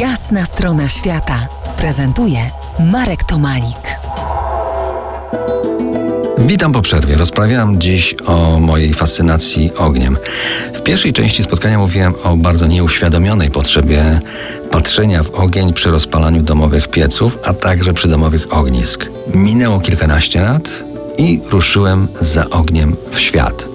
Jasna strona świata prezentuje Marek Tomalik. Witam po przerwie. Rozprawiam dziś o mojej fascynacji ogniem. W pierwszej części spotkania mówiłem o bardzo nieuświadomionej potrzebie patrzenia w ogień przy rozpalaniu domowych pieców, a także przy domowych ognisk. Minęło kilkanaście lat i ruszyłem za ogniem w świat.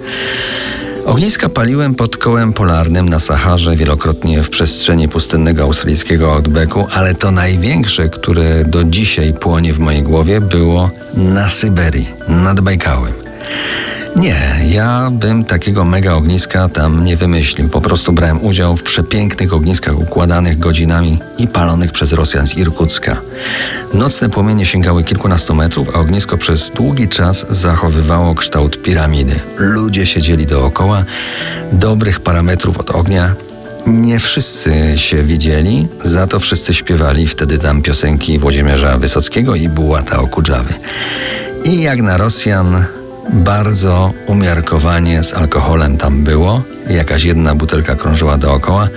Ogniska paliłem pod kołem polarnym na Saharze, wielokrotnie w przestrzeni pustynnego australijskiego outbacku, ale to największe, które do dzisiaj płonie w mojej głowie, było na Syberii, nad Bajkałem. Nie, ja bym takiego mega ogniska tam nie wymyślił. Po prostu brałem udział w przepięknych ogniskach układanych godzinami i palonych przez Rosjan z Irkucka. Nocne płomienie sięgały kilkunastu metrów, a ognisko przez długi czas zachowywało kształt piramidy. Ludzie siedzieli dookoła, dobrych parametrów od ognia nie wszyscy się widzieli, za to wszyscy śpiewali wtedy tam piosenki Włodzimierza Wysockiego i Bułata Okudżawy. I jak na Rosjan bardzo umiarkowanie z alkoholem tam było. Jakaś jedna butelka krążyła dookoła,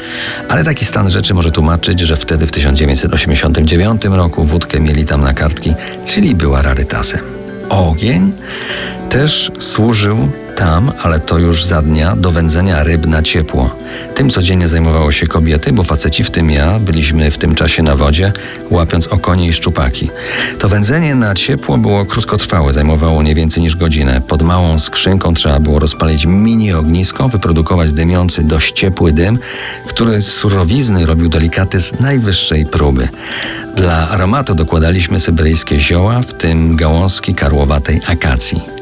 ale taki stan rzeczy może tłumaczyć, że wtedy w 1989 roku wódkę mieli tam na kartki, czyli była rarytasem. Ogień też służył tam, ale to już za dnia, do wędzenia ryb na ciepło. Tym codziennie zajmowało się kobiety, bo faceci, w tym ja, byliśmy w tym czasie na wodzie, łapiąc okonie i szczupaki. To wędzenie na ciepło było krótkotrwałe, zajmowało nie więcej niż godzinę. Pod małą skrzynką trzeba było rozpalić mini ognisko, wyprodukować dymiący, dość ciepły dym, który z surowizny robił delikaty z najwyższej próby. Dla aromatu dokładaliśmy syberyjskie zioła, w tym gałązki karłowatej akacji.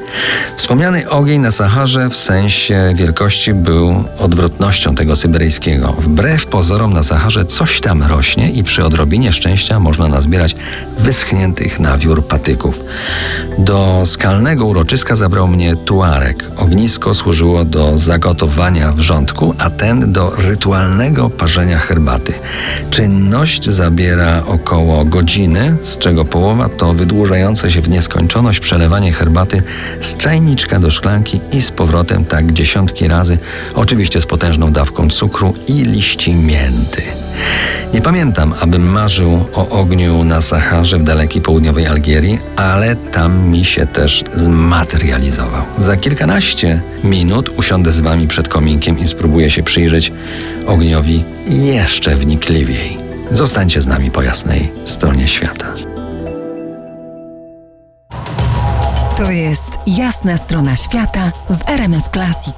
Wspomniany ogień na Saharze w sensie wielkości był odwrotnością tego syberyjskiego. Wbrew pozorom na Saharze coś tam rośnie i przy odrobinie szczęścia można nazbierać wyschniętych na wiór patyków. Do skalnego uroczyska zabrał mnie tuarek. Ognisko służyło do zagotowania wrzątku, a ten do rytualnego parzenia herbaty. Czynność zabiera około godziny, z czego połowa to wydłużające się w nieskończoność przelewanie herbaty z czajniczka do szklanki i z powrotem tak dziesiątki razy, oczywiście z potężną dawką cukru i liści mięty. Nie pamiętam, abym marzył o ogniu na Saharze w dalekiej południowej Algierii, ale tam mi się też zmaterializował. Za kilkanaście minut usiądę z wami przed kominkiem i spróbuję się przyjrzeć ogniowi jeszcze wnikliwiej. Zostańcie z nami po jasnej stronie świata. To jest jasna strona świata w RMS Classic.